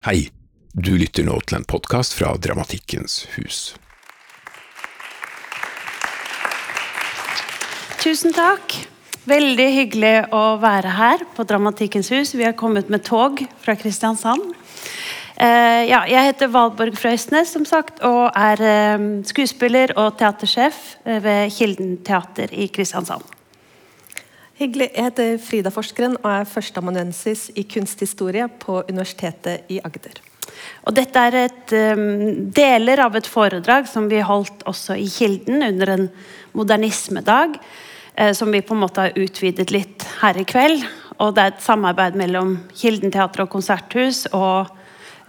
Hei, du lytter nå til en podkast fra Dramatikkens hus. Tusen takk. Veldig hyggelig å være her på Dramatikkens hus. Vi har kommet med tog fra Kristiansand. Uh, ja, jeg heter Valborg Frøysnes som sagt, og er uh, skuespiller og teatersjef eh, ved Kilden teater i Kristiansand. Hyggelig. Jeg heter Frida Forskeren og er førsteamanuensis i kunsthistorie på Universitetet i Agder. Og dette er et, um, deler av et foredrag som vi holdt også i Kilden under en modernismedag. Eh, som vi på en måte har utvidet litt her i kveld. Og det er et samarbeid mellom Kilden teater og konserthus og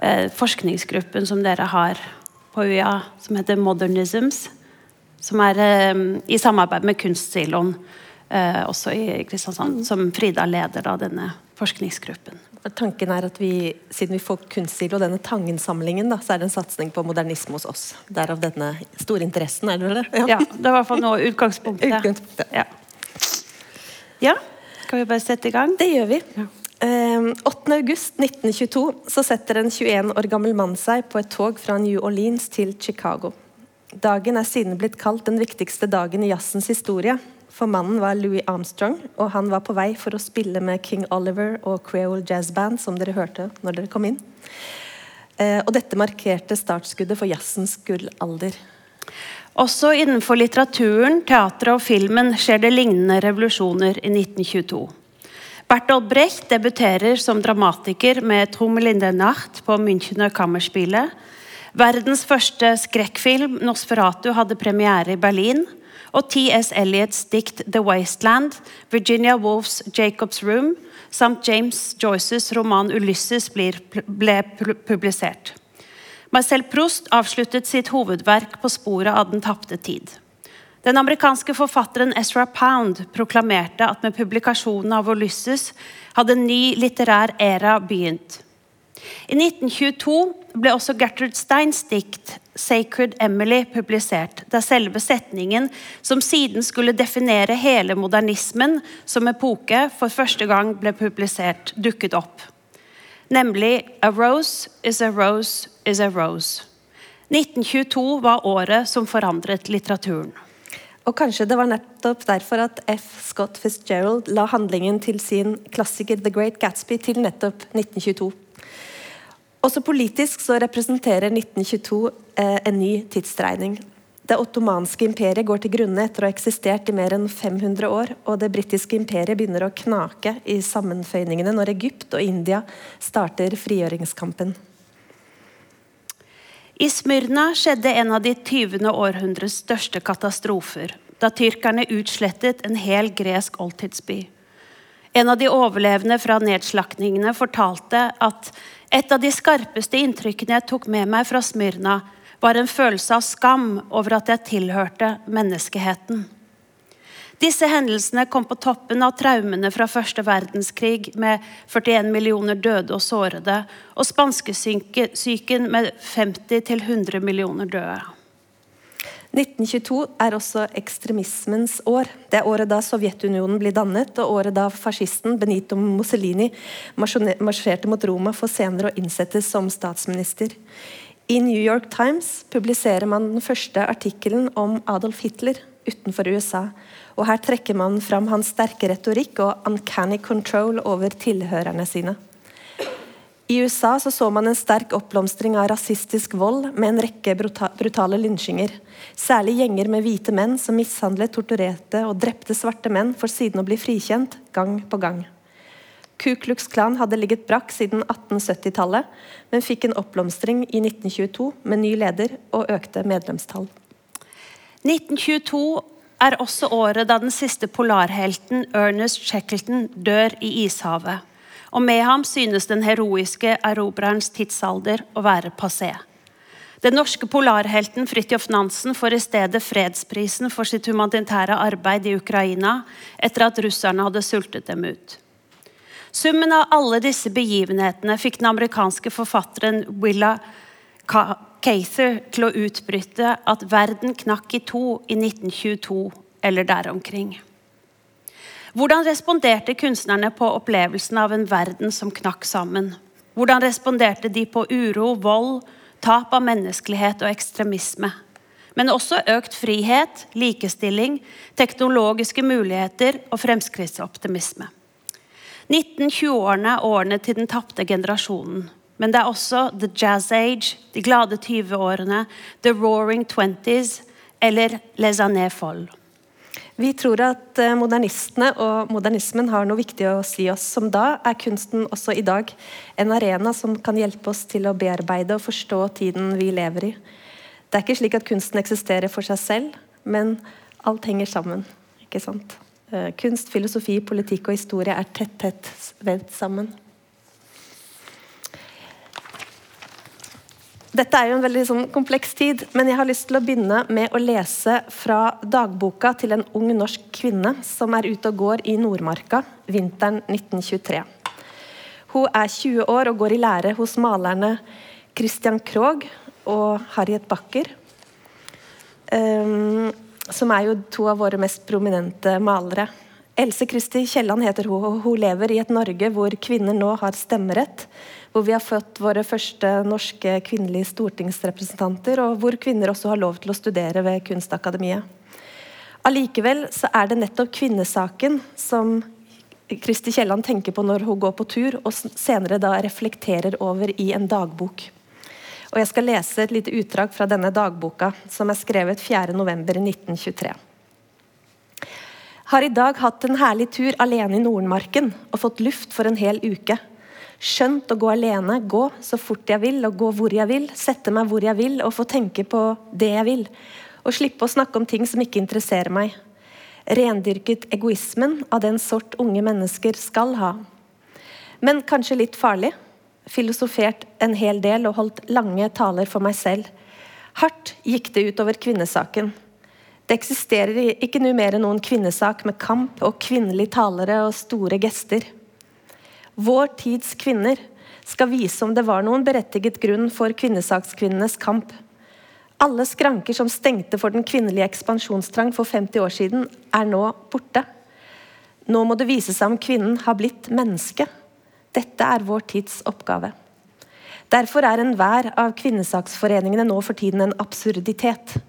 eh, forskningsgruppen som dere har på UiA, som heter Modernisms. Som er eh, i samarbeid med Kunstsiloen også i Kristiansand. Som Frida leder da denne forskningsgruppen. Tanken er at vi, Siden vi får Kunstsilo og denne Tangen-samlingen, så er det en satsing på modernisme hos oss. Derav denne store interessen, er det vel det? Ja, det er i hvert fall nå utgangspunktet. Utgangspunktet. Ja. ja. Skal vi bare sette i gang? Det gjør vi. Eh, 8. august 1922 så setter en 21 år gammel mann seg på et tog fra New Orleans til Chicago. Dagen er siden blitt kalt den viktigste dagen i jazzens historie. For mannen var Louis Armstrong, og han var på vei for å spille med King Oliver og Creole Jazz Band, som dere hørte når dere kom inn. Eh, og dette markerte startskuddet for jazzens gullalder. Også innenfor litteraturen, teatret og filmen skjer det lignende revolusjoner i 1922. Bertolt Brecht debuterer som dramatiker med Trommelinde Nacht på Münchener Kammerspielet. Verdens første skrekkfilm, 'Nosferatu', hadde premiere i Berlin og T.S. Eliots dikt 'The Wasteland', Virginia Woolfs 'Jacob's Room' samt James Joyces roman 'Ulysses' ble publisert. Marcel Proust avsluttet sitt hovedverk på sporet av den tapte tid. Den amerikanske forfatteren Ezra Pound proklamerte at med publikasjonen av 'Ulysses' hadde en ny litterær æra begynt. I 1922 ble også Gertrude Steins dikt 'Sacred Emily' publisert, der selve setningen som siden skulle definere hele modernismen som epoke, for første gang ble publisert, dukket opp. Nemlig 'A rose is a rose is a rose'. 1922 var året som forandret litteraturen. Og kanskje det var nettopp derfor at F. Scott Fitzgerald la handlingen til sin klassiker 'The Great Gatsby' til nettopp 1922. Også politisk så representerer 1922 eh, en ny tidsregning. Det ottomanske imperiet går til grunne etter å ha eksistert i mer enn 500 år, og det britiske imperiet begynner å knake i sammenføyningene når Egypt og India starter frigjøringskampen. I Smyrna skjedde en av de 20. århundres største katastrofer, da tyrkerne utslettet en hel gresk oldtidsby. En av de overlevende fra nedslaktningene fortalte at et av de skarpeste inntrykkene jeg tok med meg fra Smyrna, var en følelse av skam over at jeg tilhørte menneskeheten. Disse hendelsene kom på toppen av traumene fra første verdenskrig med 41 millioner døde og sårede, og spanskesyken med 50-100 millioner døde. 1922 er også ekstremismens år. Det er året da Sovjetunionen blir dannet, og året da fascisten Benito Mussolini marsjerte mot Roma for senere å innsettes som statsminister. I New York Times publiserer man den første artikkelen om Adolf Hitler utenfor USA. Og her trekker man fram hans sterke retorikk og uncanny control over tilhørerne sine. I USA så, så man en sterk oppblomstring av rasistisk vold med en rekke brutale lynsjinger. Særlig gjenger med hvite menn som mishandlet, torturerte og drepte svarte menn for siden å bli frikjent gang på gang. Ku Klux Klan hadde ligget brakk siden 1870-tallet, men fikk en oppblomstring i 1922 med ny leder og økte medlemstall. 1922 er også året da den siste polarhelten Ernest Shackleton dør i ishavet og med ham synes den heroiske erobrerens tidsalder å være passé. Den norske polarhelten Fridtjof Nansen får i stedet fredsprisen for sitt humanitære arbeid i Ukraina etter at russerne hadde sultet dem ut. Summen av alle disse begivenhetene fikk den amerikanske forfatteren Willa Cather til å utbryte at verden knakk i to i 1922 eller der omkring. Hvordan responderte kunstnerne på opplevelsen av en verden som knakk sammen? Hvordan responderte de på uro, vold, tap av menneskelighet og ekstremisme? Men også økt frihet, likestilling, teknologiske muligheter og fremskrittsoptimisme. 1920-årene er årene til den tapte generasjonen. Men det er også the jazz age, de glade 20-årene, the roaring twenties eller les années folles. Vi tror at eh, modernistene og modernismen har noe viktig å si oss. Som da er kunsten også i dag en arena som kan hjelpe oss til å bearbeide og forstå tiden vi lever i. Det er ikke slik at kunsten eksisterer for seg selv, men alt henger sammen. ikke sant? Eh, kunst, filosofi, politikk og historie er tett, tett vevd sammen. Dette er jo en veldig sånn, kompleks tid, men jeg har lyst til å begynne med å lese fra dagboka til en ung norsk kvinne som er ute og går i Nordmarka vinteren 1923. Hun er 20 år og går i lære hos malerne Christian Krogh og Harriet Backer. Um, som er jo to av våre mest prominente malere. Else Kristi Kielland heter hun, og hun lever i et Norge hvor kvinner nå har stemmerett hvor vi har fått våre første norske kvinnelige stortingsrepresentanter, og hvor kvinner også har lov til å studere ved Kunstakademiet. Allikevel så er det nettopp kvinnesaken som Kristi Kielland tenker på når hun går på tur, og senere da reflekterer over i en dagbok. Og Jeg skal lese et lite utdrag fra denne dagboka, som er skrevet 4.11.1923. Har i dag hatt en herlig tur alene i Nordmarken og fått luft for en hel uke. Skjønt å gå alene, gå så fort jeg vil og gå hvor jeg vil, sette meg hvor jeg vil og få tenke på det jeg vil. Og slippe å snakke om ting som ikke interesserer meg. Rendyrket egoismen av den sort unge mennesker skal ha. Men kanskje litt farlig. Filosofert en hel del og holdt lange taler for meg selv. Hardt gikk det utover kvinnesaken. Det eksisterer ikke nå mer noen kvinnesak med kamp og kvinnelige talere og store gester. Vår tids kvinner skal vise om det var noen berettiget grunn for kvinnesakskvinnenes kamp. Alle skranker som stengte for den kvinnelige ekspansjonstrang for 50 år siden, er nå borte. Nå må det vise seg om kvinnen har blitt menneske. Dette er vår tids oppgave. Derfor er enhver av kvinnesaksforeningene nå for tiden en absurditet.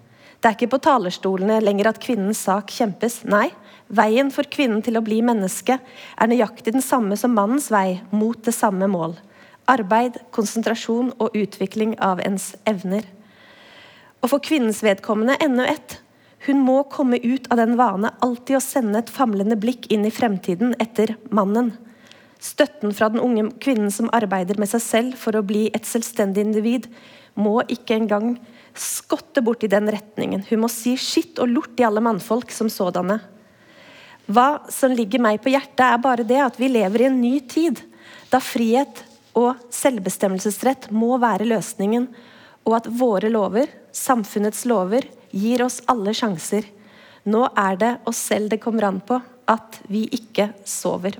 Det er ikke på talerstolene lenger at kvinnens sak kjempes. Nei, Veien for kvinnen til å bli menneske er nøyaktig den samme som mannens vei mot det samme mål. Arbeid, konsentrasjon og utvikling av ens evner. Og for kvinnens vedkommende enda ett. Hun må komme ut av den vane alltid å sende et famlende blikk inn i fremtiden etter mannen. Støtten fra den unge kvinnen som arbeider med seg selv for å bli et selvstendig individ, må ikke engang skotte bort i den retningen. Hun må si skitt og lort i alle mannfolk som sådanne. Hva som ligger meg på hjertet, er bare det at vi lever i en ny tid, da frihet og selvbestemmelsesrett må være løsningen, og at våre lover, samfunnets lover, gir oss alle sjanser. Nå er det oss selv det kommer an på, at vi ikke sover.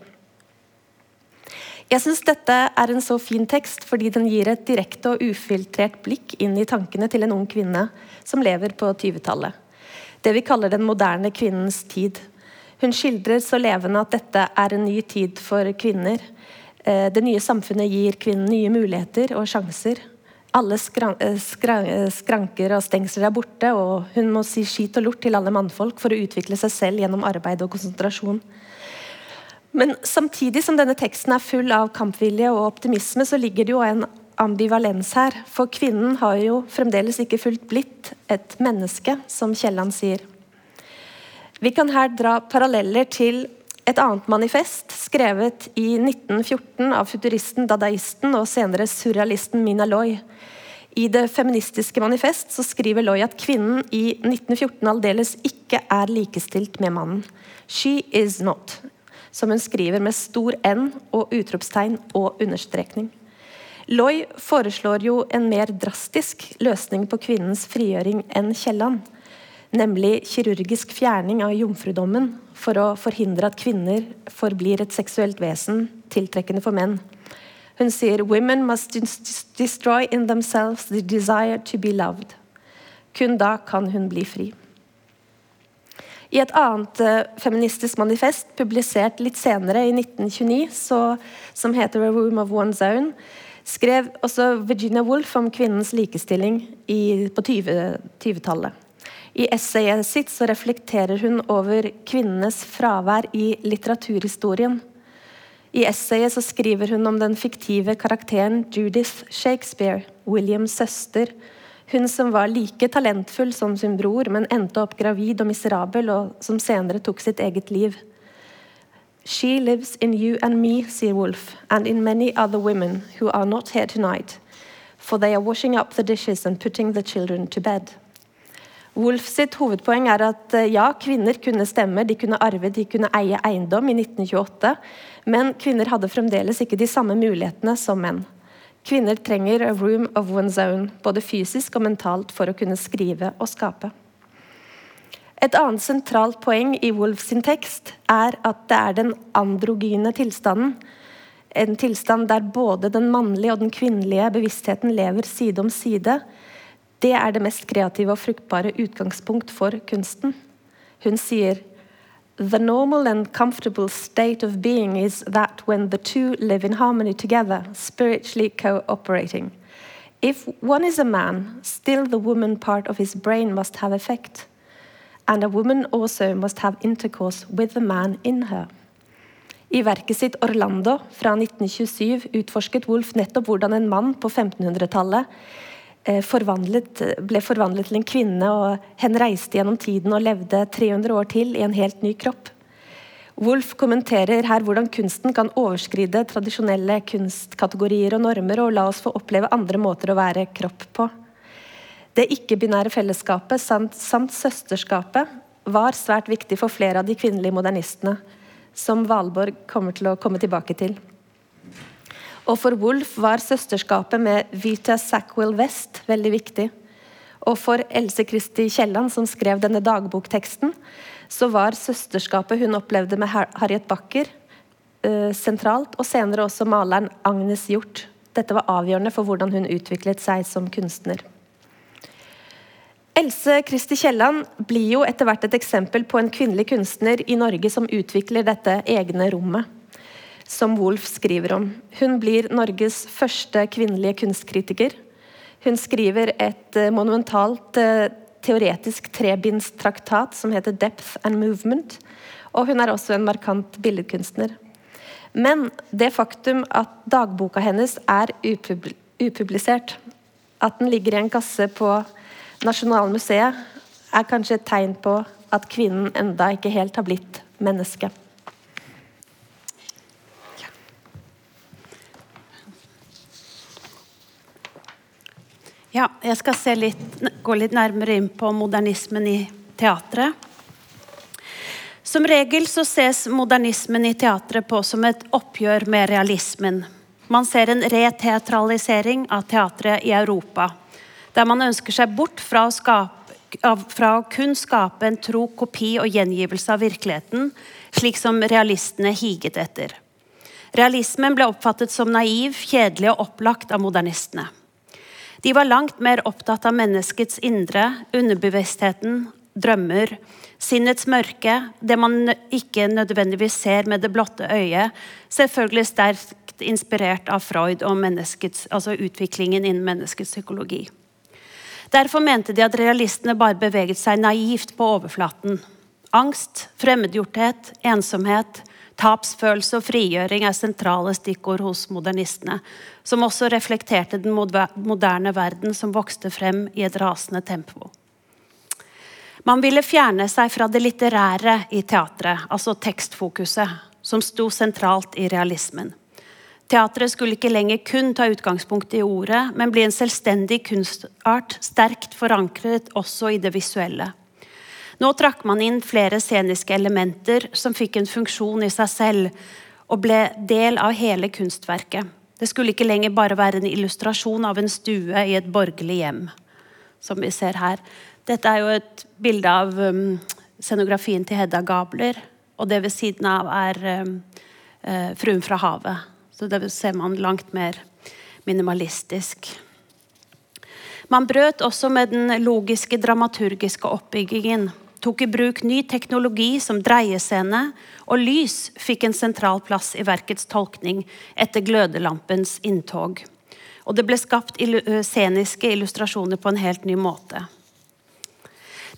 Jeg syns dette er en så fin tekst fordi den gir et direkte og ufiltrert blikk inn i tankene til en ung kvinne som lever på 20-tallet. Det vi kaller den moderne kvinnens tid. Hun skildrer så levende at dette er en ny tid for kvinner. Eh, det nye samfunnet gir kvinnen nye muligheter og sjanser. Alle skran skran skranker og stengsler er borte, og hun må si skit og lort til alle mannfolk for å utvikle seg selv gjennom arbeid og konsentrasjon. Men samtidig som denne teksten er full av kampvilje og optimisme, så ligger det jo en ambivalens her. For kvinnen har jo fremdeles ikke fullt blitt et menneske, som Kielland sier. Vi kan her dra paralleller til et annet manifest, skrevet i 1914 av futuristen, dadaisten og senere surrealisten Mina Loy. I det feministiske manifest så skriver Loy at kvinnen i 1914 aldeles ikke er likestilt med mannen. She is not, som hun skriver med stor N og utropstegn og understrekning. Loy foreslår jo en mer drastisk løsning på kvinnens frigjøring enn Kielland nemlig kirurgisk fjerning av jomfrudommen for å forhindre at kvinner forblir et seksuelt vesen tiltrekkende for menn. Hun sier «Women must destroy in themselves the desire to be loved». Kun da kan hun bli fri. I et annet uh, feministisk manifest, publisert litt senere, i 1929, så, som heter «A Room of One's Own», skrev også Virginia Woolf om kvinnens likestilling i, på 20-tallet. I essayet sitt så reflekterer hun over kvinnenes fravær i litteraturhistorien. I essayet så skriver hun om den fiktive karakteren Judith Shakespeare, Williams søster. Hun som var like talentfull som sin bror, men endte opp gravid og miserabel, og som senere tok sitt eget liv. She lives in you and me, sier Wolf, and in many other women who are not here tonight, for they are washing up the dishes and putting the children to bed. Wolf sitt hovedpoeng er at eh, ja, kvinner kunne stemme, de kunne arve, de kunne eie eiendom i 1928, men kvinner hadde fremdeles ikke de samme mulighetene som menn. Kvinner trenger a room of one's own, både fysisk og mentalt, for å kunne skrive og skape. Et annet sentralt poeng i Wolf sin tekst er at det er den androgyne tilstanden. En tilstand der både den mannlige og den kvinnelige bevisstheten lever side om side. Det er det mest kreative og fruktbare utgangspunkt for kunsten. Hun sier The normal and comfortable state of being is that when the two live in harmony together, spiritually cooperating. If one is a man, still the woman part of his brain must have effect and a woman also must have intercourse with the man in her. I verket sitt 'Orlando' fra 1927 utforsket Wolf nettopp hvordan en mann på 1500-tallet eh, ble forvandlet til en kvinne, og hen reiste gjennom tiden og levde 300 år til i en helt ny kropp. Wolf kommenterer her hvordan kunsten kan overskride tradisjonelle kunstkategorier og normer, og la oss få oppleve andre måter å være kropp på. Det ikke-binære fellesskapet samt, samt, søsterskapet var svært viktig for flere av de kvinnelige modernistene, som Valborg kommer til å komme tilbake til. Og for Wolf var søsterskapet med Vita Sackwill West veldig viktig. Og for Else Kristi Kielland, som skrev denne dagbokteksten, så var søsterskapet hun opplevde med Harriet Backer uh, sentralt, og senere også maleren Agnes Hjort. Dette var avgjørende for hvordan hun utviklet seg som kunstner. Else Kristi Kielland blir jo etter hvert et eksempel på en kvinnelig kunstner i Norge som utvikler dette egne rommet, som Wolf skriver om. Hun blir Norges første kvinnelige kunstkritiker. Hun skriver et eh, monumentalt eh, teoretisk trebindstraktat som heter 'Depth and Movement', og hun er også en markant billedkunstner. Men det faktum at dagboka hennes er upublisert, at den ligger i en kasse på Nasjonalmuseet er kanskje et tegn på at kvinnen enda ikke helt har blitt menneske. Ja, jeg skal litt, gå litt nærmere inn på modernismen i teatret. Som regel så ses modernismen i teatret på som et oppgjør med realismen. Man ser en reteatralisering av teatret i Europa der man ønsker seg bort fra å, skape, fra å kun skape en tro kopi og gjengivelse av virkeligheten, slik som realistene higet etter. Realismen ble oppfattet som naiv, kjedelig og opplagt av modernistene. De var langt mer opptatt av menneskets indre, underbevisstheten, drømmer, sinnets mørke, det man ikke nødvendigvis ser med det blotte øyet, selvfølgelig sterkt inspirert av Freud og altså utviklingen innen menneskets psykologi. Derfor mente de at realistene bare beveget seg naivt på overflaten. Angst, fremmedgjorthet, ensomhet, tapsfølelse og frigjøring er sentrale stikkord hos modernistene, som også reflekterte den moderne verden som vokste frem i et rasende tempo. Man ville fjerne seg fra det litterære i teatret, altså tekstfokuset, som sto sentralt i realismen. Teatret skulle ikke lenger kun ta utgangspunkt i ordet, men bli en selvstendig kunstart, sterkt forankret også i det visuelle. Nå trakk man inn flere sceniske elementer som fikk en funksjon i seg selv, og ble del av hele kunstverket. Det skulle ikke lenger bare være en illustrasjon av en stue i et borgerlig hjem, som vi ser her. Dette er jo et bilde av um, scenografien til Hedda Gabler, og det ved siden av er um, uh, Fruen fra havet. Så det ser man langt mer minimalistisk. Man brøt også med den logiske, dramaturgiske oppbyggingen. Tok i bruk ny teknologi som dreiescene, og lys fikk en sentral plass i verkets tolkning etter glødelampens inntog. Og det ble skapt sceniske illustrasjoner på en helt ny måte.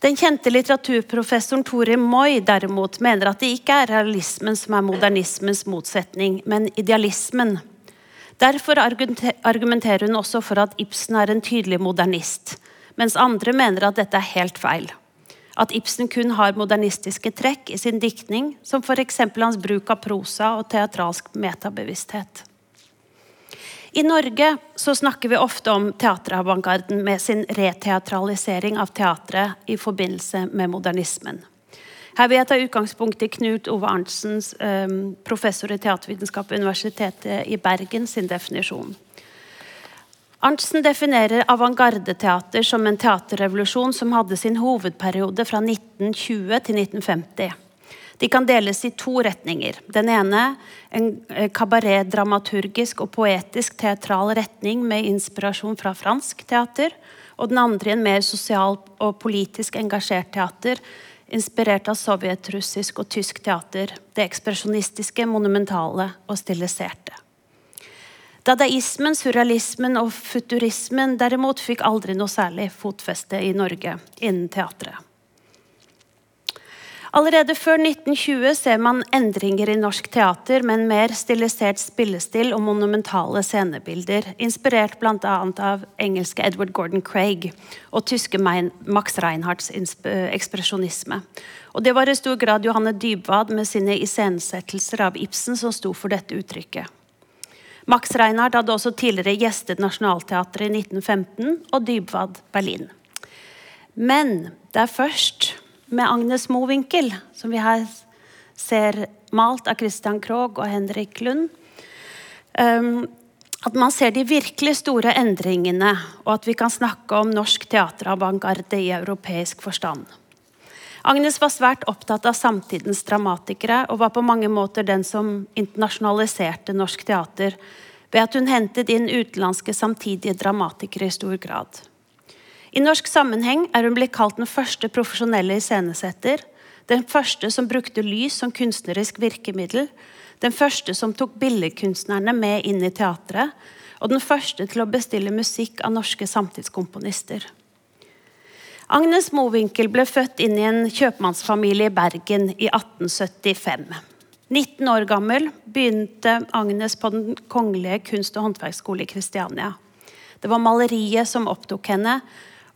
Den kjente litteraturprofessoren Tore Moi derimot mener at det ikke er realismen som er modernismens motsetning, men idealismen. Derfor argumenterer hun også for at Ibsen er en tydelig modernist, mens andre mener at dette er helt feil. At Ibsen kun har modernistiske trekk i sin diktning, som f.eks. hans bruk av prosa og teatralsk metabevissthet. I Norge så snakker vi ofte om teateravantgarden med sin reteatralisering av teatret i forbindelse med modernismen. Her vil jeg ta utgangspunkt i Knut Ove Arntsens, eh, professor i teatervitenskap ved Universitetet i Bergen, sin definisjon. Arntzen definerer avantgardeteater som en teaterrevolusjon som hadde sin hovedperiode fra 1920 til 1950. De kan deles i to retninger. Den ene en eh, kabaret-dramaturgisk og poetisk teatral retning med inspirasjon fra fransk teater. Og den andre en mer sosial og politisk engasjert teater, inspirert av sovjetrussisk og tysk teater. Det ekspresjonistiske, monumentale og stiliserte. Dadaismen, surrealismen og futurismen derimot fikk aldri noe særlig fotfeste i Norge innen teatret. Allerede før 1920 ser man endringer i norsk teater med en mer stilisert spillestil og monumentale scenebilder, inspirert bl.a. av engelske Edward Gordon Craig og tyske Max Reinhardts ekspresjonisme. Og Det var i stor grad Johanne Dybwad med sine iscenesettelser av Ibsen som sto for dette uttrykket. Max Reinhardt hadde også tidligere gjestet Nationaltheatret i 1915 og Dybwad Berlin. Men det er først med Agnes Mowinckel, som vi her ser malt av Christian Krogh og Henrik Lund. Um, at man ser de virkelig store endringene, og at vi kan snakke om norsk teateravantgarde i europeisk forstand. Agnes var svært opptatt av samtidens dramatikere og var på mange måter den som internasjonaliserte norsk teater ved at hun hentet inn utenlandske samtidige dramatikere i stor grad. I norsk sammenheng er hun blitt kalt den første profesjonelle iscenesetter. Den første som brukte lys som kunstnerisk virkemiddel. Den første som tok billedkunstnerne med inn i teatret. Og den første til å bestille musikk av norske samtidskomponister. Agnes Mowinckel ble født inn i en kjøpmannsfamilie i Bergen i 1875. 19 år gammel begynte Agnes på Den kongelige kunst- og håndverksskole i Kristiania. Det var maleriet som opptok henne,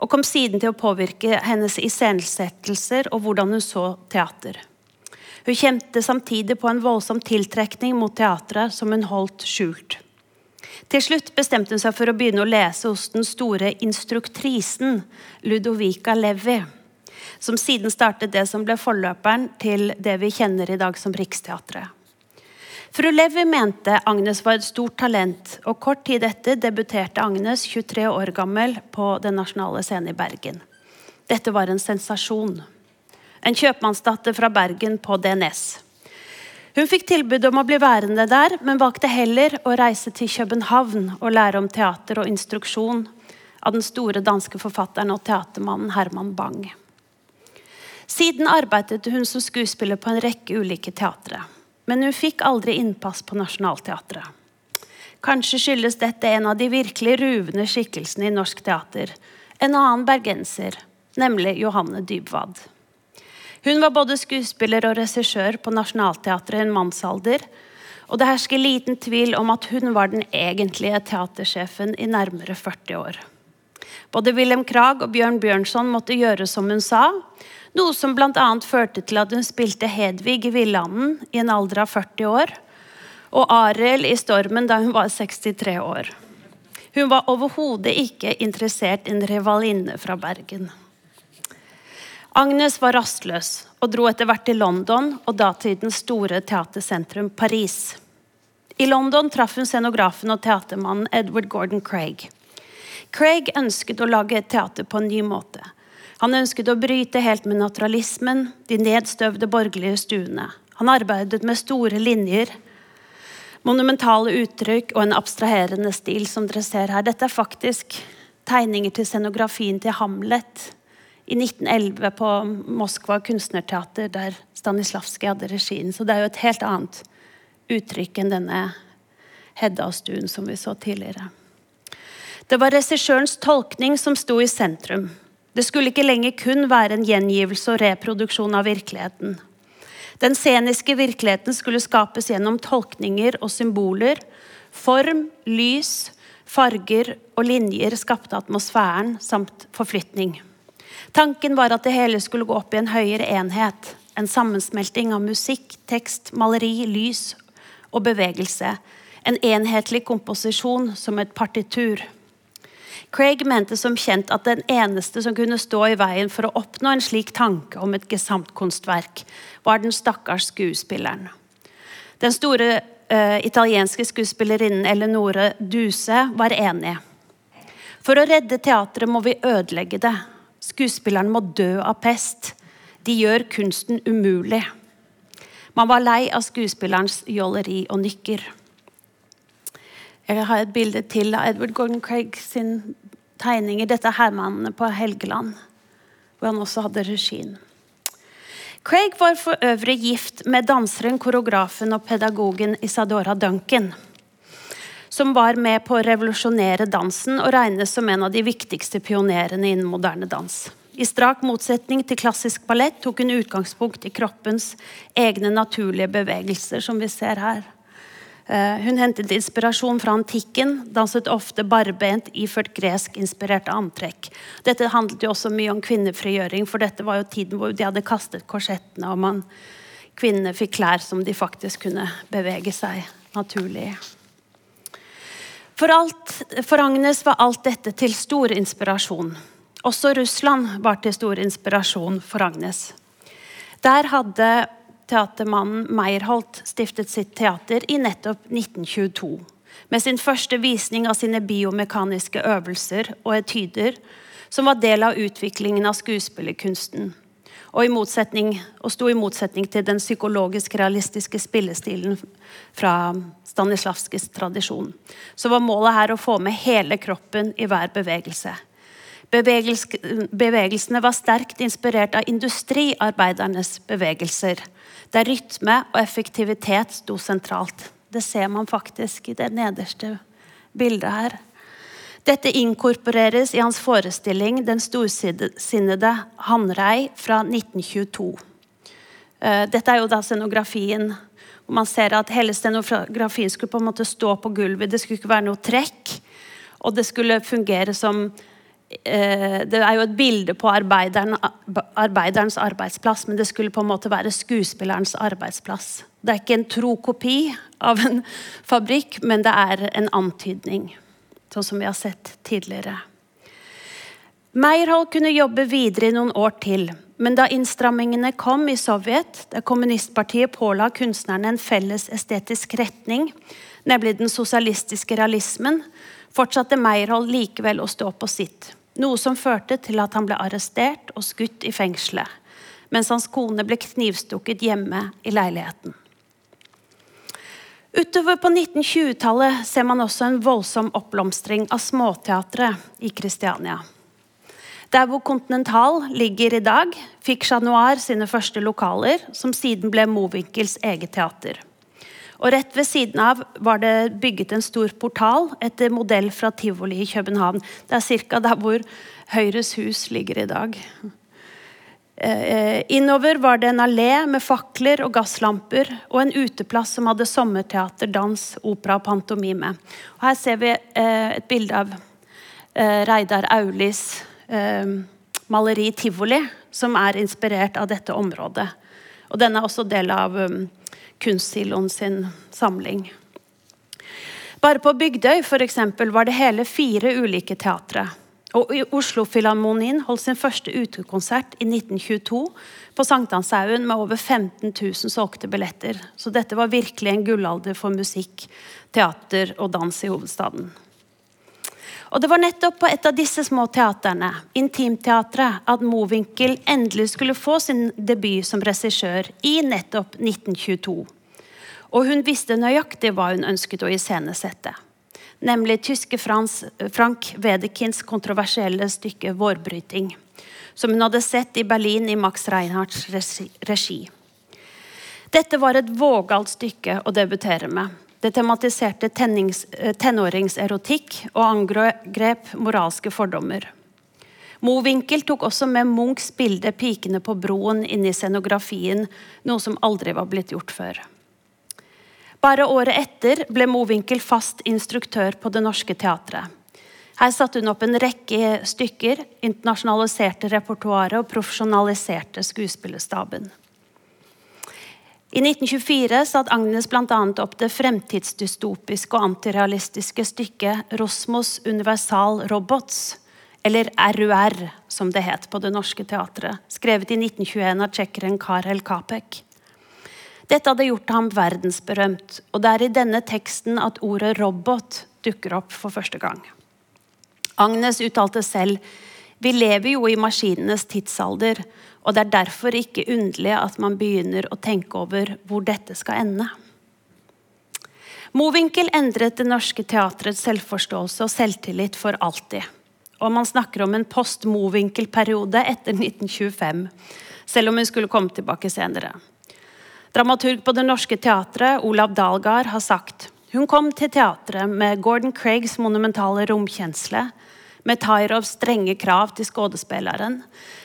og kom siden til å påvirke hennes iscenesettelser og hvordan hun så teater. Hun kjente samtidig på en voldsom tiltrekning mot teatret som hun holdt skjult. Til slutt bestemte hun seg for å begynne å lese hos den store instruktrisen Ludovica Levi, som siden startet det som ble forløperen til det vi kjenner i dag som Riksteatret. Fru Levi mente Agnes var et stort talent, og kort tid etter debuterte Agnes, 23 år gammel, på Den nasjonale scenen i Bergen. Dette var en sensasjon. En kjøpmannsdatter fra Bergen på DNS. Hun fikk tilbud om å bli værende der, men valgte heller å reise til København og lære om teater og instruksjon av den store danske forfatteren og teatermannen Herman Bang. Siden arbeidet hun som skuespiller på en rekke ulike teatre. Men hun fikk aldri innpass på Nationaltheatret. Kanskje skyldes dette en av de virkelig ruvende skikkelsene i norsk teater. En annen bergenser, nemlig Johanne Dybwad. Hun var både skuespiller og regissør på Nationaltheatret i en mannsalder. Og det hersker liten tvil om at hun var den egentlige teatersjefen i nærmere 40 år. Både Wilhelm Krag og Bjørn Bjørnson måtte gjøre som hun sa, noe som bl.a. førte til at hun spilte Hedvig i Villanden i en alder av 40 år, og Ariel i Stormen da hun var 63 år. Hun var overhodet ikke interessert i en rivalinne fra Bergen. Agnes var rastløs og dro etter hvert til London og datidens store teatersentrum Paris. I London traff hun scenografen og teatermannen Edward Gordon Craig. Craig ønsket å lage et teater på en ny måte. Han ønsket å bryte helt med naturalismen, de nedstøvde borgerlige stuene. Han arbeidet med store linjer, monumentale uttrykk og en abstraherende stil, som dere ser her. Dette er faktisk tegninger til scenografien til Hamlet i 1911 på Moskva kunstnerteater, der Stanislavskij hadde regien. Så det er jo et helt annet uttrykk enn denne Hedda-stuen som vi så tidligere. Det var regissørens tolkning som sto i sentrum. Det skulle ikke lenger kun være en gjengivelse og reproduksjon av virkeligheten. Den sceniske virkeligheten skulle skapes gjennom tolkninger og symboler. Form, lys, farger og linjer skapte atmosfæren samt forflytning. Tanken var at det hele skulle gå opp i en høyere enhet. En sammensmelting av musikk, tekst, maleri, lys og bevegelse. En enhetlig komposisjon som et partitur. Craig mente som kjent at den eneste som kunne stå i veien for å oppnå en slik tanke om et gesamtkunstverk, var den stakkars skuespilleren. Den store uh, italienske skuespillerinnen Eleonore Duse var enig. For å redde teatret må vi ødelegge det. Skuespilleren må dø av pest. De gjør kunsten umulig. Man var lei av skuespillerens jåleri og nykker. Jeg har et bilde til av Edward Gordon Craig sin tegninger. Dette er Hermanene på Helgeland, hvor han også hadde regien. Craig var for øvrig gift med danseren, koreografen og pedagogen Isadora Duncan. Som var med på å revolusjonere dansen og regnes som en av de viktigste pionerene innen moderne dans. I strak motsetning til klassisk ballett tok hun utgangspunkt i kroppens egne naturlige bevegelser, som vi ser her. Eh, hun hentet inspirasjon fra antikken, danset ofte barbent iført gresk-inspirerte antrekk. Dette handlet jo også mye om kvinnefrigjøring, for dette var jo tiden hvor de hadde kastet korsettene, og man, kvinnene fikk klær som de faktisk kunne bevege seg naturlig For, alt, for Agnes var alt dette til stor inspirasjon. Også Russland var til stor inspirasjon for Agnes. Der hadde teatermannen Meyerholt stiftet sitt teater i nettopp 1922. Med sin første visning av sine biomekaniske øvelser og etyder, som var del av utviklingen av skuespillerkunsten. Og, og sto i motsetning til den psykologisk-realistiske spillestilen fra Stanislavskis tradisjon. Så var målet her å få med hele kroppen i hver bevegelse. Bevegelsene var sterkt inspirert av industriarbeidernes bevegelser der rytme og effektivitet sto sentralt. Det ser man faktisk i det nederste bildet her. Dette inkorporeres i hans forestilling 'Den storsinnede Hanrei' fra 1922. Eh, dette er jo da scenografien hvor man ser at hele scenografien skulle på en måte stå på gulvet. Det skulle ikke være noe trekk. Og det skulle fungere som Eh, det er jo et bilde på arbeideren, arbeiderens arbeidsplass, men det skulle på en måte være skuespillerens arbeidsplass. Det er ikke en tro kopi av en fabrikk, men det er en antydning. Sånn som vi har sett tidligere. Meyerhold kunne jobbe videre i noen år til. Men da innstrammingene kom i Sovjet, der kommunistpartiet påla kunstnerne en felles estetisk retning, nemlig den sosialistiske realismen, fortsatte Meyerhold likevel å stå på sitt. Noe som førte til at han ble arrestert og skutt i fengselet, mens hans kone ble knivstukket hjemme i leiligheten. Utover på 1920-tallet ser man også en voldsom oppblomstring av småteatret i Kristiania. Der hvor Continental ligger i dag, fikk Chat Noir sine første lokaler, som siden ble Mowinckels eget teater. Og Rett ved siden av var det bygget en stor portal etter modell fra tivoli i København. Det er ca. der hvor Høyres hus ligger i dag. Eh, innover var det en allé med fakler og gasslamper og en uteplass som hadde sommerteater, dans, opera og pantomime. Og her ser vi eh, et bilde av eh, Reidar Aulis maleri 'Tivoli', som er inspirert av dette området. Og den er også del av Kunstsiloen sin samling. Bare på Bygdøy for eksempel, var det hele fire ulike teatre. Og Oslo-filharmonien holdt sin første utekonsert i 1922 på Sankthanshaugen med over 15 000 solgte billetter. Så dette var virkelig en gullalder for musikk, teater og dans i hovedstaden. Og Det var nettopp på et av disse små teaterne, Intimteatret, at Mowinckel endelig skulle få sin debut som regissør i nettopp 1922. Og hun visste nøyaktig hva hun ønsket å iscenesette. Nemlig tyske Frans, Frank Wedekins kontroversielle stykke 'Vårbryting', som hun hadde sett i Berlin i Max Reinhardts regi. Dette var et vågalt stykke å debutere med. Det tematiserte eh, tenåringserotikk og angrep moralske fordommer. Mowinckel tok også med Munchs bilde 'Pikene på broen' inn i scenografien, noe som aldri var blitt gjort før. Bare året etter ble Mowinckel fast instruktør på Det Norske Teatret. Her satte hun opp en rekke stykker, internasjonaliserte repertoaret og profesjonaliserte skuespillerstaben. I 1924 satte Agnes bl.a. opp det fremtidsdystopiske og antirealistiske stykket 'Rosmos Universal Robots', eller RUR, som det het på Det Norske Teatret, skrevet i 1921 av tsjekkeren Karel Kapek. Dette hadde gjort ham verdensberømt, og det er i denne teksten at ordet 'robot' dukker opp for første gang. Agnes uttalte selv vi lever jo i maskinenes tidsalder, og det er derfor ikke underlig at man begynner å tenke over hvor dette skal ende. Mowinckel endret Det Norske Teatrets selvforståelse og selvtillit for alltid. Og man snakker om en post-Mowinckel-periode etter 1925, selv om hun skulle komme tilbake senere. Dramaturg på Det Norske Teatret, Olav Dahlgaard, har sagt hun kom til teatret med Gordon Craigs monumentale romkjensle, med Tyrovs strenge krav til skuespilleren,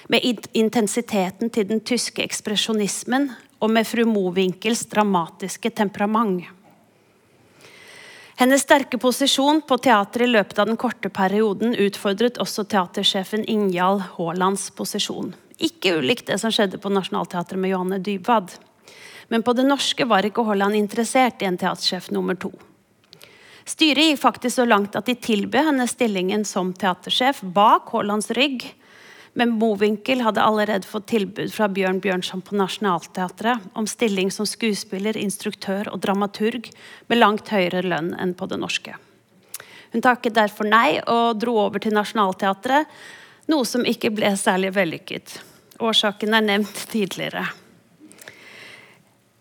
med intensiteten til den tyske ekspresjonismen og med fru Mowinkels dramatiske temperament. Hennes sterke posisjon på teatret i løpet av den korte perioden utfordret også teatersjefen Ingjald Haalands posisjon. Ikke ulikt det som skjedde på Nationaltheatret med Johanne Dybwad. Men på det norske var ikke Holland interessert i en teatersjef nummer to. Styret gikk faktisk så langt at de tilbød henne stillingen som teatersjef bak Haalands rygg men Mowinckel hadde allerede fått tilbud fra Bjørn Bjørnson på Nationaltheatret om stilling som skuespiller, instruktør og dramaturg med langt høyere lønn enn på det norske. Hun takket derfor nei og dro over til Nationaltheatret, noe som ikke ble særlig vellykket. Årsaken er nevnt tidligere.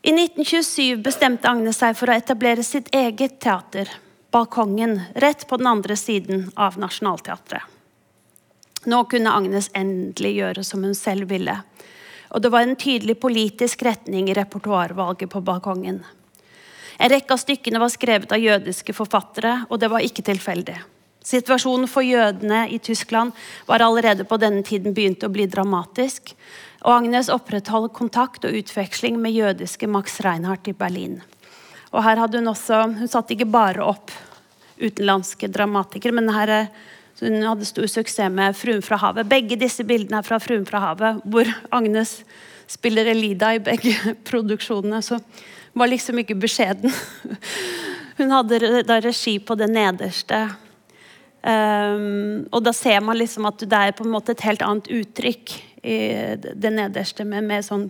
I 1927 bestemte Agnes seg for å etablere sitt eget teater, Balkongen, rett på den andre siden av Nationaltheatret. Nå kunne Agnes endelig gjøre som hun selv ville. Og det var en tydelig politisk retning i repertoarvalget på balkongen. En rekke av stykkene var skrevet av jødiske forfattere, og det var ikke tilfeldig. Situasjonen for jødene i Tyskland var allerede på denne tiden begynt å bli dramatisk, og Agnes opprettholdt kontakt og utveksling med jødiske Max Reinhardt i Berlin. Og her hadde Hun også, hun satte ikke bare opp utenlandske dramatikere, men her er hun hadde stor suksess med 'Fruen fra havet'. Begge disse bildene er fra 'Fruen fra havet', hvor Agnes spiller Elida i begge produksjonene. Så hun var liksom ikke beskjeden. Hun hadde da regi på det nederste. Um, og da ser man liksom at det er på en måte et helt annet uttrykk i det nederste, med mer sånn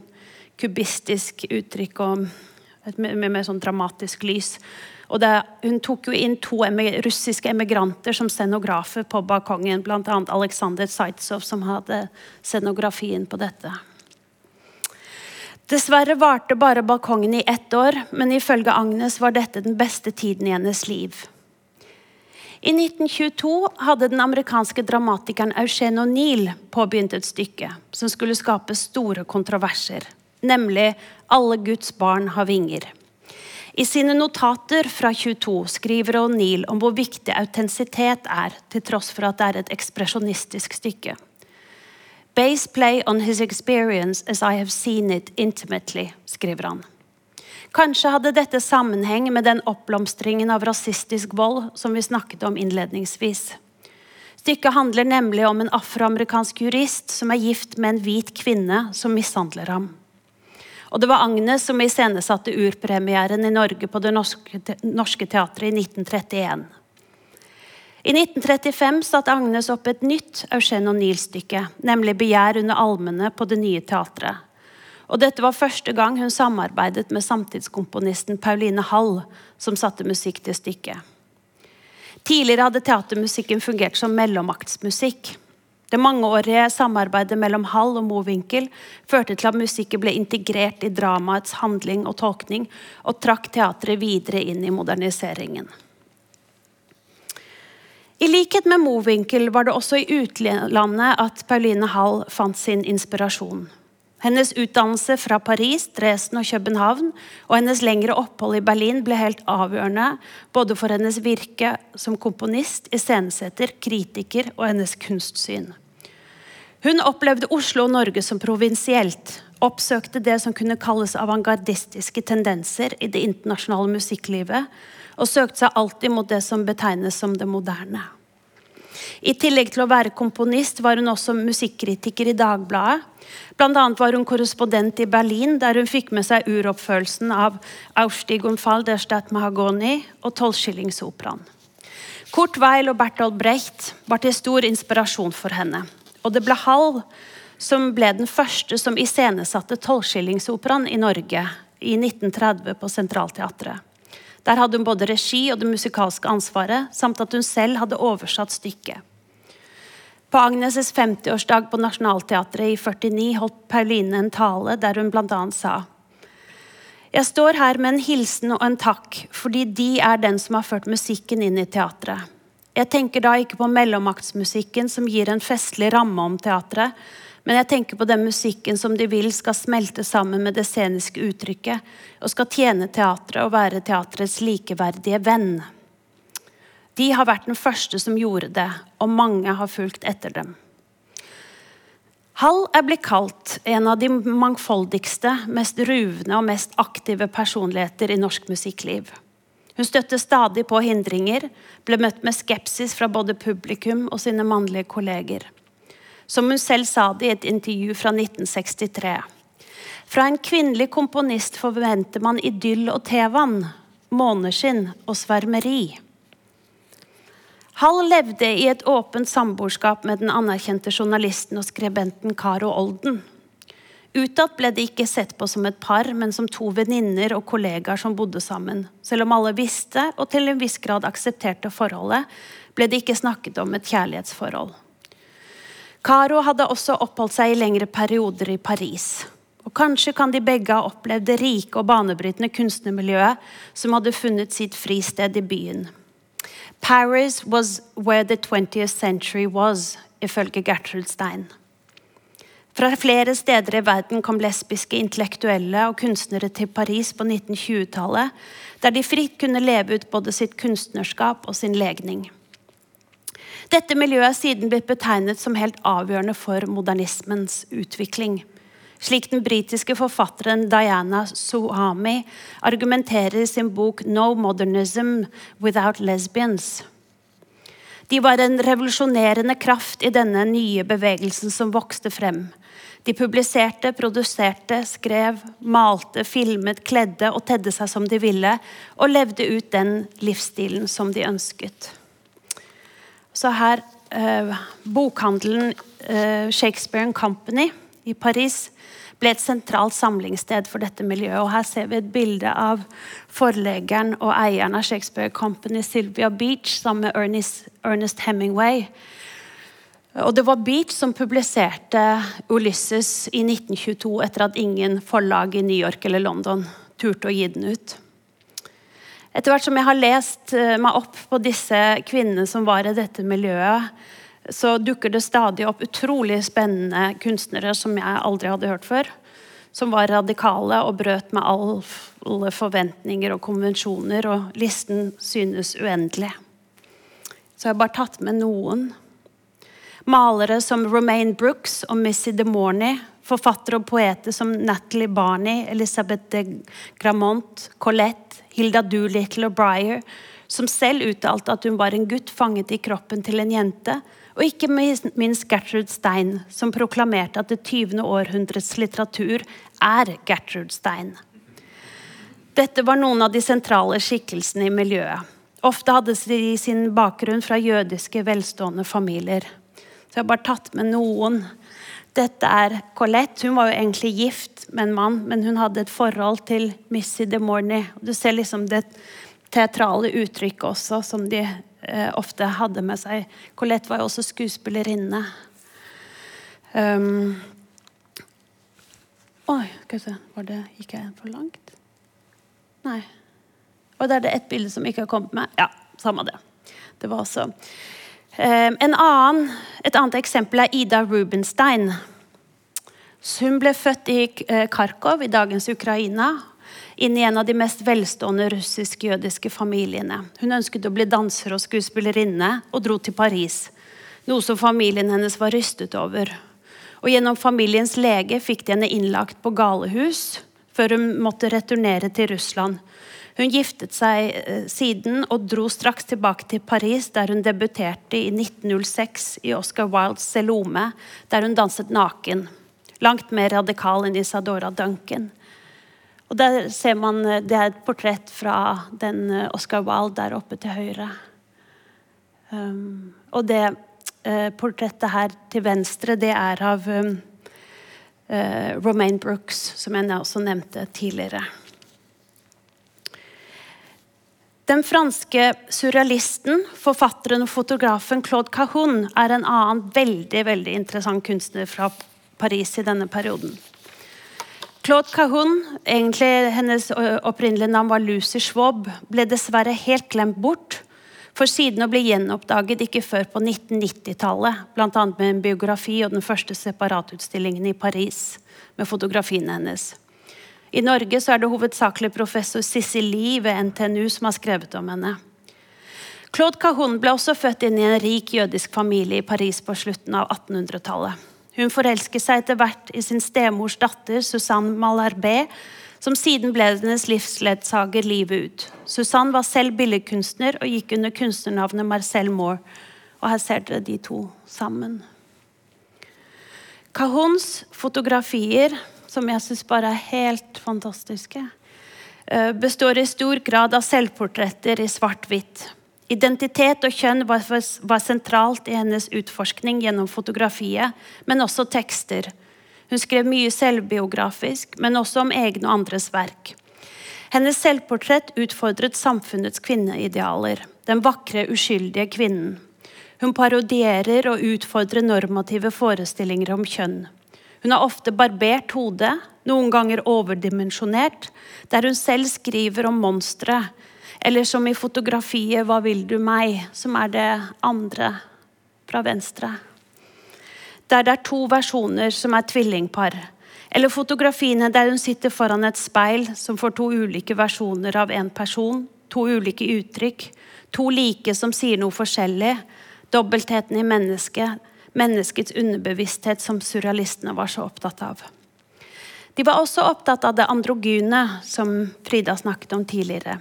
kubistisk uttrykk og med, mer sånn dramatisk lys. Og det, hun tok jo inn to russiske emigranter som scenografer på balkongen. Bl.a. Aleksandr Zaitsov, som hadde scenografien på dette. Dessverre varte bare balkongen i ett år, men ifølge Agnes var dette den beste tiden i hennes liv. I 1922 hadde den amerikanske dramatikeren Eugene O'Neill påbegynt et stykke som skulle skape store kontroverser, nemlig 'Alle Guds barn har vinger'. I sine notater fra 22 skriver O'Neill om hvor viktig autentisitet er, til tross for at det er et ekspresjonistisk stykke. Base play on his experience as I have seen it intimately, skriver han. Kanskje hadde dette sammenheng med den oppblomstringen av rasistisk vold som vi snakket om innledningsvis. Stykket handler nemlig om en afroamerikansk jurist som er gift med en hvit kvinne som mishandler ham. Og det var Agnes som iscenesatte urpremieren i Norge på Det Norske, Teatret i 1931. I 1935 satte Agnes opp et nytt Eugen O'Neill-stykke, nemlig 'Begjær under almene' på Det Nye Teatret. Og dette var første gang hun samarbeidet med samtidskomponisten Pauline Hall, som satte musikk til stykket. Tidligere hadde teatermusikken fungert som mellommaktsmusikk. Det mangeårige samarbeidet mellom Hall og Mowinckel førte til at musikken ble integrert i dramaets handling og tolkning, og trakk teatret videre inn i moderniseringen. I likhet med Mowinckel var det også i utlandet at Pauline Hall fant sin inspirasjon. Hennes utdannelse fra Paris, Dresden og København og hennes lengre opphold i Berlin ble helt avgjørende både for hennes virke som komponist, iscenesetter, kritiker og hennes kunstsyn. Hun opplevde Oslo og Norge som provinsielt, oppsøkte det som kunne kalles avantgardistiske tendenser i det internasjonale musikklivet, og søkte seg alltid mot det som betegnes som det moderne. I tillegg til å være komponist var hun også musikkritiker i Dagbladet. Bl.a. var hun korrespondent i Berlin, der hun fikk med seg uroppførelsen av Ausstieg und Fall der Stadt Mahagoni og Tolvskillingsoperaen. Kurt Weil og Bertolt Brecht var til stor inspirasjon for henne. Og det ble Hall som ble den første som iscenesatte Tolvskillingsoperaen i Norge i 1930 på Sentralteatret. Der hadde hun både regi og det musikalske ansvaret, samt at hun selv hadde oversatt stykket. På Agnes' 50-årsdag på Nationaltheatret i 49 holdt Pauline en tale der hun bl.a. sa Jeg står her med en hilsen og en takk, fordi de er den som har ført musikken inn i teatret. Jeg tenker da ikke på mellommaktsmusikken som gir en festlig ramme om teatret, men jeg tenker på den musikken som de vil skal smelte sammen med det sceniske uttrykket og skal tjene teatret og være teatrets likeverdige venn. De har vært den første som gjorde det, og mange har fulgt etter dem. Hall er blitt kalt en av de mangfoldigste, mest ruvende og mest aktive personligheter i norsk musikkliv. Hun støtte stadig på hindringer, ble møtt med skepsis fra både publikum og sine mannlige kolleger. Som hun selv sa det i et intervju fra 1963. Fra en kvinnelig komponist forventer man idyll og tevann, måneskinn og svermeri. Hall levde i et åpent samboerskap med den anerkjente journalisten og skribenten Karo Olden. Utad ble de ikke sett på som et par, men som to venninner og kollegaer som bodde sammen. Selv om alle visste og til en viss grad aksepterte forholdet, ble det ikke snakket om et kjærlighetsforhold. Caro hadde også oppholdt seg i lengre perioder i Paris. Og Kanskje kan de begge ha opplevd det rike og banebrytende kunstnermiljøet som hadde funnet sitt fristed i byen. Paris was where the 20th century was, ifølge Gertrud Stein. Fra flere steder i verden kom lesbiske intellektuelle og kunstnere til Paris på 1920-tallet, der de fritt kunne leve ut både sitt kunstnerskap og sin legning. Dette miljøet er siden blitt betegnet som helt avgjørende for modernismens utvikling. Slik den britiske forfatteren Diana Suhami argumenterer i sin bok 'No Modernism Without Lesbians'. De var en revolusjonerende kraft i denne nye bevegelsen som vokste frem. De publiserte, produserte, skrev, malte, filmet, kledde og tedde seg som de ville, og levde ut den livsstilen som de ønsket. Så her eh, Bokhandelen eh, Shakespeare Company i Paris ble et sentralt samlingssted for dette miljøet. Og her ser vi et bilde av forleggeren og eieren av Shakespeare Company, Sylvia Beach, sammen med Ernest, Ernest Hemingway. Og det var Beach som publiserte Ulysses i 1922 etter at ingen forlag i New York eller London turte å gi den ut. Etter hvert som jeg har lest eh, meg opp på disse kvinnene som var i dette miljøet, så dukker det stadig opp utrolig spennende kunstnere som jeg aldri hadde hørt før. Som var radikale og brøt med alle forventninger og konvensjoner. Og listen synes uendelig. Så jeg har bare tatt med noen. Malere som Romaine Brooks og Missy DeMorney. Forfattere og poeter som Natalie Barney, Elisabeth de Gramont, Colette, Hilda Doolittle og Breyer, som selv uttalte at hun var en gutt fanget i kroppen til en jente, og ikke minst Gertrud Stein, som proklamerte at det 20. århundrets litteratur er Gertrud Stein. Dette var noen av de sentrale skikkelsene i miljøet. Ofte hadde de sin bakgrunn fra jødiske, velstående familier. Så jeg har bare tatt med noen. Dette er Colette. Hun var jo egentlig gift med en mann, men hun hadde et forhold til Missy de Morney. Du ser liksom det teatrale uttrykket også, som de eh, ofte hadde med seg. Colette var jo også skuespillerinne. Um, Oi, skal vi se var det, Gikk jeg for langt? Nei. Og det er det ett bilde som ikke har kommet med. Ja, samme det. Det var også annen, et annet eksempel er Ida Rubenstein. Hun ble født i eh, Kharkov, i dagens Ukraina, inn i en av de mest velstående russisk-jødiske familiene. Hun ønsket å bli danser og skuespillerinne og dro til Paris, noe som familien hennes var rystet over. Og Gjennom familiens lege fikk de henne innlagt på galehus før hun måtte returnere til Russland. Hun giftet seg eh, siden og dro straks tilbake til Paris, der hun debuterte i 1906 i Oscar Wildes 'Selome', der hun danset naken. Langt mer radikal enn Isadora Duncan. Og der ser man, eh, Det er et portrett fra den eh, Oscar Wilde der oppe til høyre. Um, og det uh, portrettet her til venstre, det er av um, uh, Romaine Brooks, som jeg også nevnte tidligere. Den franske surrealisten, forfatteren og fotografen Claude Cahun er en annen veldig, veldig interessant kunstner fra Paris i denne perioden. Claude Cahun, egentlig hennes opprinnelige navn var Lucy Schwab, ble dessverre helt glemt bort, for siden å bli gjenoppdaget ikke før på 1990-tallet, bl.a. med en biografi og den første separatutstillingen i Paris med fotografiene hennes. I Norge så er det hovedsakelig professor Sissy Lie ved NTNU som har skrevet om henne. Claude Cahun ble også født inn i en rik jødisk familie i Paris på slutten av 1800-tallet. Hun forelsker seg etter hvert i sin stemors datter Susanne Malarbé, som siden ble hennes livsledsager livet ut. Susanne var selv billedkunstner og gikk under kunstnernavnet Marcel Moore. Og her ser dere de to sammen. Cahuns fotografier, som jeg syns bare er helt fantastiske, eh, består i stor grad av selvportretter i svart-hvitt. Identitet og kjønn var, var, sentralt i hennes utforskning gjennom fotografiet, men også tekster. Hun skrev mye selvbiografisk, men også om egne og andres verk. Hennes selvportrett utfordret samfunnets kvinneidealer. Den vakre, uskyldige kvinnen. Hun parodierer og utfordrer normative forestillinger om kjønn. Hun har ofte barbert hodet, noen ganger overdimensjonert, der hun selv skriver om monstre eller som i fotografiet 'Hva vil du meg?', som er det andre fra venstre. Der det er to versjoner som er tvillingpar. Eller fotografiene der hun sitter foran et speil som får to ulike versjoner av en person. To ulike uttrykk. To like som sier noe forskjellig. Dobbeltheten i mennesket. Menneskets underbevissthet som surrealistene var så opptatt av. De var også opptatt av det androgyne, som Frida snakket om tidligere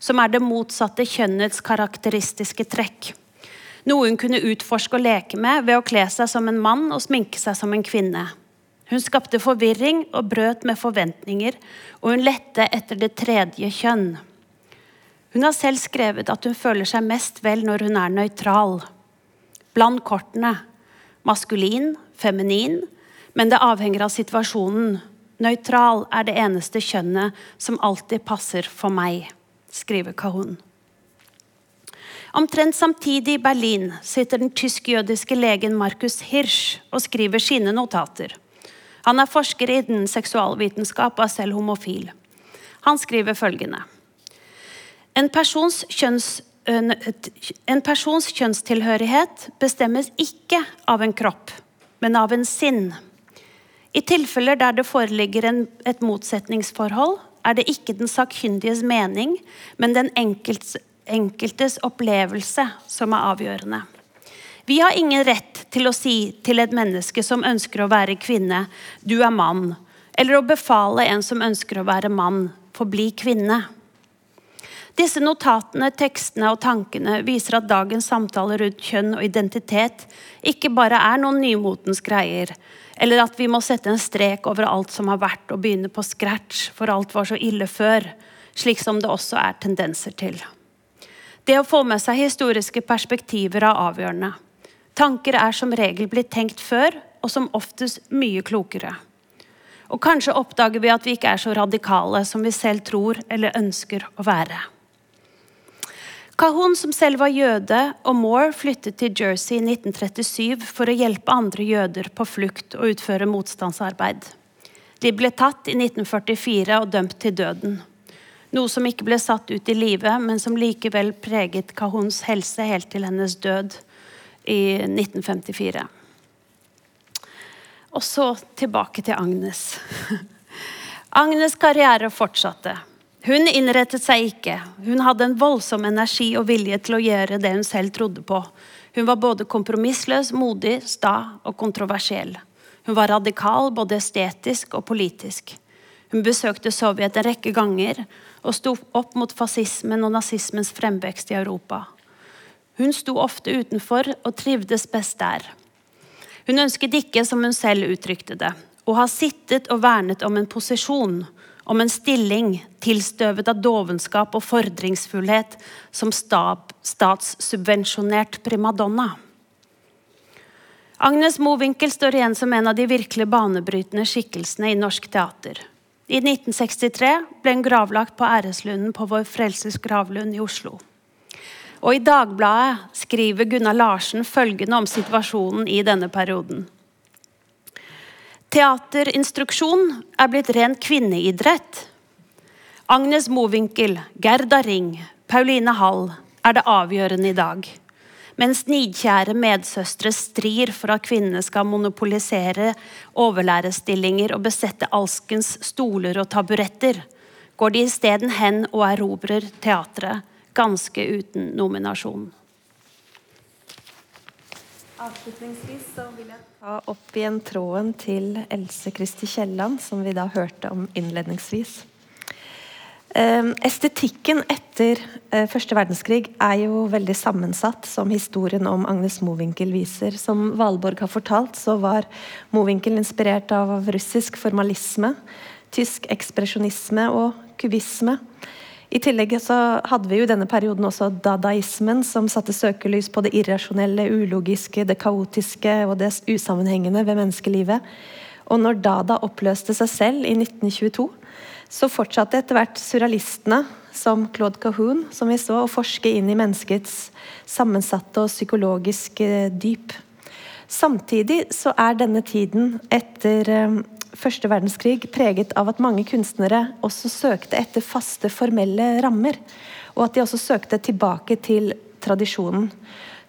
som er det motsatte kjønnets karakteristiske trekk. Noe hun kunne utforske og leke med ved å kle seg som en mann og sminke seg som en kvinne. Hun skapte forvirring og brøt med forventninger, og hun lette etter det tredje kjønn. Hun har selv skrevet at hun føler seg mest vel når hun er nøytral. Bland kortene. Maskulin, feminin, men det avhenger av situasjonen. Nøytral er det eneste kjønnet som alltid passer for meg skriver Kahun. Omtrent samtidig i Berlin sitter den tysk-jødiske legen Markus Hirsch og skriver sine notater. Han er forsker innen seksualvitenskap og er selv homofil. Han skriver følgende En persons, kjønns, en persons kjønnstilhørighet bestemmes ikke av en kropp, men av en sinn. I tilfeller der det foreligger en, et motsetningsforhold, er det ikke den sakkyndiges mening, men den enkeltes, enkeltes opplevelse som er avgjørende. Vi har ingen rett til å si til et menneske som ønsker å være kvinne, 'du er mann', eller å befale en som ønsker å være mann, 'forbli kvinne'. Disse notatene, tekstene og tankene viser at dagens samtale rundt kjønn og identitet ikke bare er noen nymotens greier, eller at vi må sette en strek over alt som har vært, og begynne på scratch, for alt var så ille før. Slik som det også er tendenser til. Det å få med seg historiske perspektiver er avgjørende. Tanker er som regel blitt tenkt før, og som oftest mye klokere. Og kanskje oppdager vi at vi ikke er så radikale som vi selv tror eller ønsker å være. Cahun, som selv var jøde, og Moore flyttet til Jersey i 1937 for å hjelpe andre jøder på flukt og utføre motstandsarbeid. De ble tatt i 1944 og dømt til døden. Noe som ikke ble satt ut i live, men som likevel preget Kahuns helse helt til hennes død i 1954. Og så tilbake til Agnes. Agnes' karriere fortsatte. Hun innrettet seg ikke. Hun hadde en voldsom energi og vilje til å gjøre det hun selv trodde på. Hun var både kompromissløs, modig, sta og kontroversiell. Hun var radikal både estetisk og politisk. Hun besøkte Sovjet en rekke ganger og sto opp mot fascismen og nazismens fremvekst i Europa. Hun sto ofte utenfor og trivdes best der. Hun ønsket ikke, som hun selv uttrykte det, å ha sittet og vernet om en posisjon, om en stilling tilstøvet av dovenskap og fordringsfullhet som statssubvensjonert primadonna. Agnes Mowinckel står igjen som en av de virkelig banebrytende skikkelsene i norsk teater. I 1963 ble hun gravlagt på æreslunden på Vår Frelses gravlund i Oslo. Og i Dagbladet skriver Gunnar Larsen følgende om situasjonen i denne perioden. Teaterinstruksjon er blitt ren kvinneidrett. Agnes Mowinckel, Gerda Ring, Pauline Hall er det avgjørende i dag. Mens nidkjære medsøstre strir for at kvinnene skal monopolisere overlærerstillinger og besette alskens stoler og taburetter, går de isteden hen og erobrer teatret ganske uten nominasjon. Avslutningsvis så vil jeg ta opp igjen tråden til Else Kristi Kielland, som vi da hørte om innledningsvis. Ehm, estetikken etter eh, første verdenskrig er jo veldig sammensatt, som historien om Agnes Mowinckel viser. Som Valborg har fortalt, så var Mowinckel inspirert av russisk formalisme, tysk ekspresjonisme og kubisme. I tillegg så hadde vi jo i denne perioden også dadaismen, som satte søkelys på det irrasjonelle, ulogiske, det kaotiske og det usammenhengende ved menneskelivet. Og når Dada oppløste seg selv i 1922, så fortsatte etter hvert surrealistene, som Claude Cahoon, som vi så, å forske inn i menneskets sammensatte og psykologiske dyp. Samtidig så er denne tiden etter eh, første verdenskrig preget av at mange kunstnere også søkte etter faste, formelle rammer. Og at de også søkte tilbake til tradisjonen.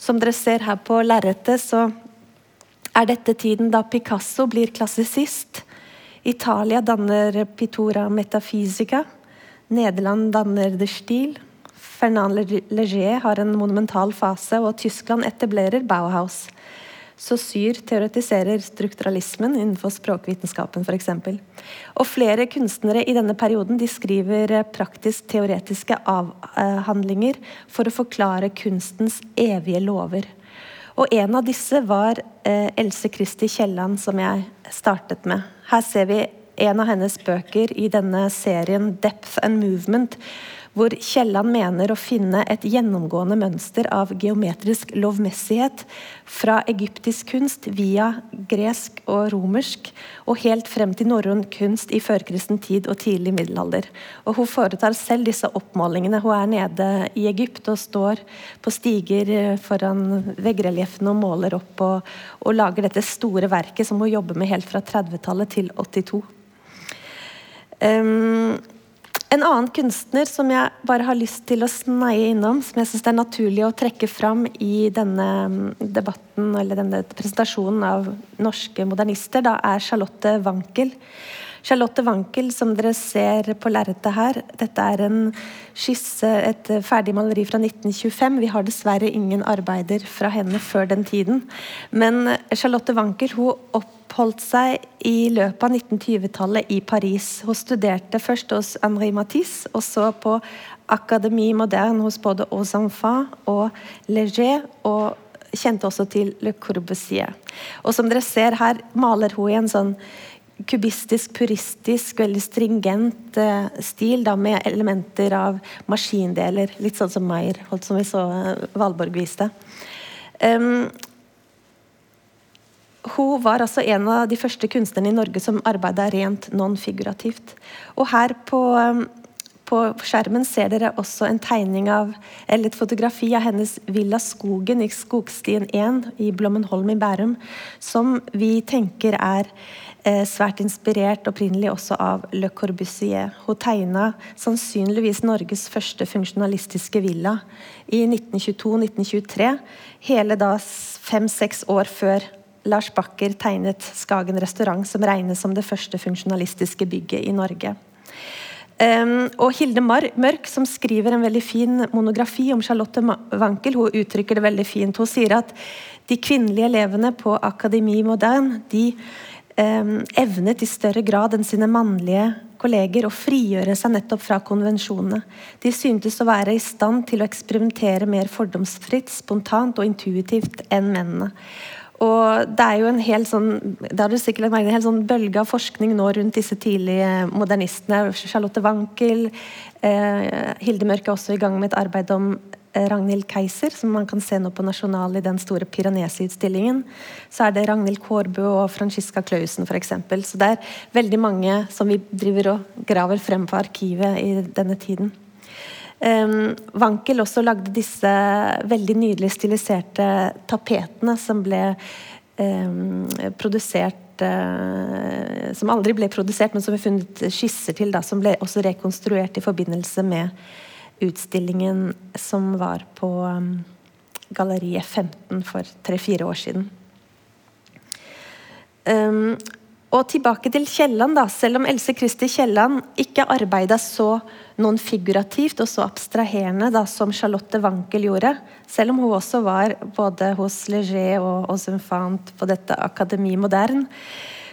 Som dere ser her på lerretet, så er dette tiden da Picasso blir klassisist. Italia danner Pittura Metafisica. Nederland danner The Stil. Fernand Leger har en monumental fase, og Tyskland etablerer Bauhaus. Syr teoretiserer strukturalismen innenfor språkvitenskapen f.eks. Og flere kunstnere i denne perioden de skriver praktisk-teoretiske avhandlinger for å forklare kunstens evige lover. Og en av disse var eh, Else Kristi Kielland, som jeg startet med. Her ser vi en av hennes bøker i denne serien 'Depth and Movement', hvor Kielland mener å finne et gjennomgående mønster av geometrisk lovmessighet fra egyptisk kunst via gresk og romersk, og helt frem til norrøn kunst i førkristen tid og tidlig middelalder. Og Hun foretar selv disse oppmålingene. Hun er nede i Egypt og står på stiger foran veggrelieffene og måler opp og, og lager dette store verket som hun jobber med helt fra 30-tallet til 82. Um, en annen kunstner som jeg bare har lyst til å sneie innom, som jeg syns er naturlig å trekke fram i denne mm, debatten eller denne presentasjonen av norske modernister, da er Charlotte Wankel. Charlotte Wankel, som dere ser på lerretet her, dette er en skisse, et ferdig maleri fra 1925. Vi har dessverre ingen arbeider fra henne før den tiden. Men Charlotte Wankel hun oppholdt seg i løpet av 1920-tallet i Paris. Hun studerte først hos Henri Matisse, og så på Akademi Moderne hos både Aux Enfants og Leger. og kjente også til Le Corbusier. Og som dere ser her, maler hun i en sånn kubistisk, puristisk, veldig stringent eh, stil da, med elementer av maskindeler. Litt sånn som Meyer, som vi så eh, Valborg viste. Um, hun var altså en av de første kunstnerne i Norge som arbeida rent non-figurativt. Og her på, um, på, skjermen ser dere også en tegning av, eller et fotografi av hennes Villa Skogen i Skogstien 1 i Blommenholm i Bærum, som vi tenker er Eh, svært inspirert opprinnelig også av Le Corbusier. Hun tegna sannsynligvis Norges første funksjonalistiske villa i 1922-1923. Hele da fem-seks år før Lars Bakker tegnet Skagen restaurant, som regnes som det første funksjonalistiske bygget i Norge. Um, og Hilde Mørk, som skriver en veldig fin monografi om Charlotte Wankel, hun uttrykker det veldig fint. Hun sier at de kvinnelige elevene på Akademi Moderne de um, evnet i større grad enn sine mannlige kolleger å frigjøre seg nettopp fra konvensjonene. De syntes å være i stand til å eksperimentere mer fordomsfritt, spontant og intuitivt enn mennene. Og det er jo en hel sånn det har du sikkert en hel sånn bølge av forskning nå rundt disse tidlige modernistene. Charlotte Wankel, eh, Hilde Mørk er også i gang med et arbeid om eh, Ragnhild Keiser, som man kan se nå på Nasjonal i den store Piranesi-utstillingen. Så er det Ragnhild Kårbø og Francisca Clausen f.eks. Så det er veldig mange som vi driver og graver frem på arkivet i denne tiden. Wankel også lagde disse veldig nydelig stiliserte tapetene som ble produsert uh, Som aldri ble produsert, men som vi har funnet skisser til, da, som ble også rekonstruert i forbindelse med utstillingen som var på Galleriet 15 for tre-fire år siden. Og tilbake til Kielland, da. Selv om Else Kristi Kielland ikke arbeida så noen figurativt og så abstraherende da, som Charlotte Wankel gjorde, selv om hun også var både hos Leger og hos på dette Akademi Modern,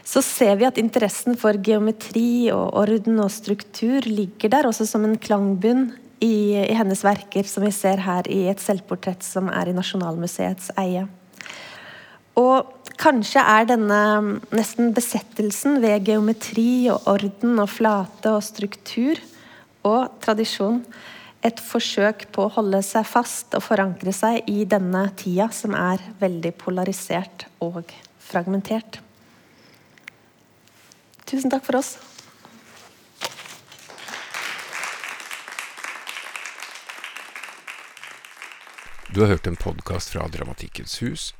så ser vi at interessen for geometri og orden og struktur ligger der også som en klangbunn i, i hennes verker, som vi ser her i et selvportrett som er i Nasjonalmuseets eie. Og kanskje er denne nesten besettelsen ved geometri og orden og flate og struktur og tradisjon et forsøk på å holde seg fast og forankre seg i denne tida som er veldig polarisert og fragmentert. Tusen takk for oss. Du har hørt en podkast fra Dramatikkens hus.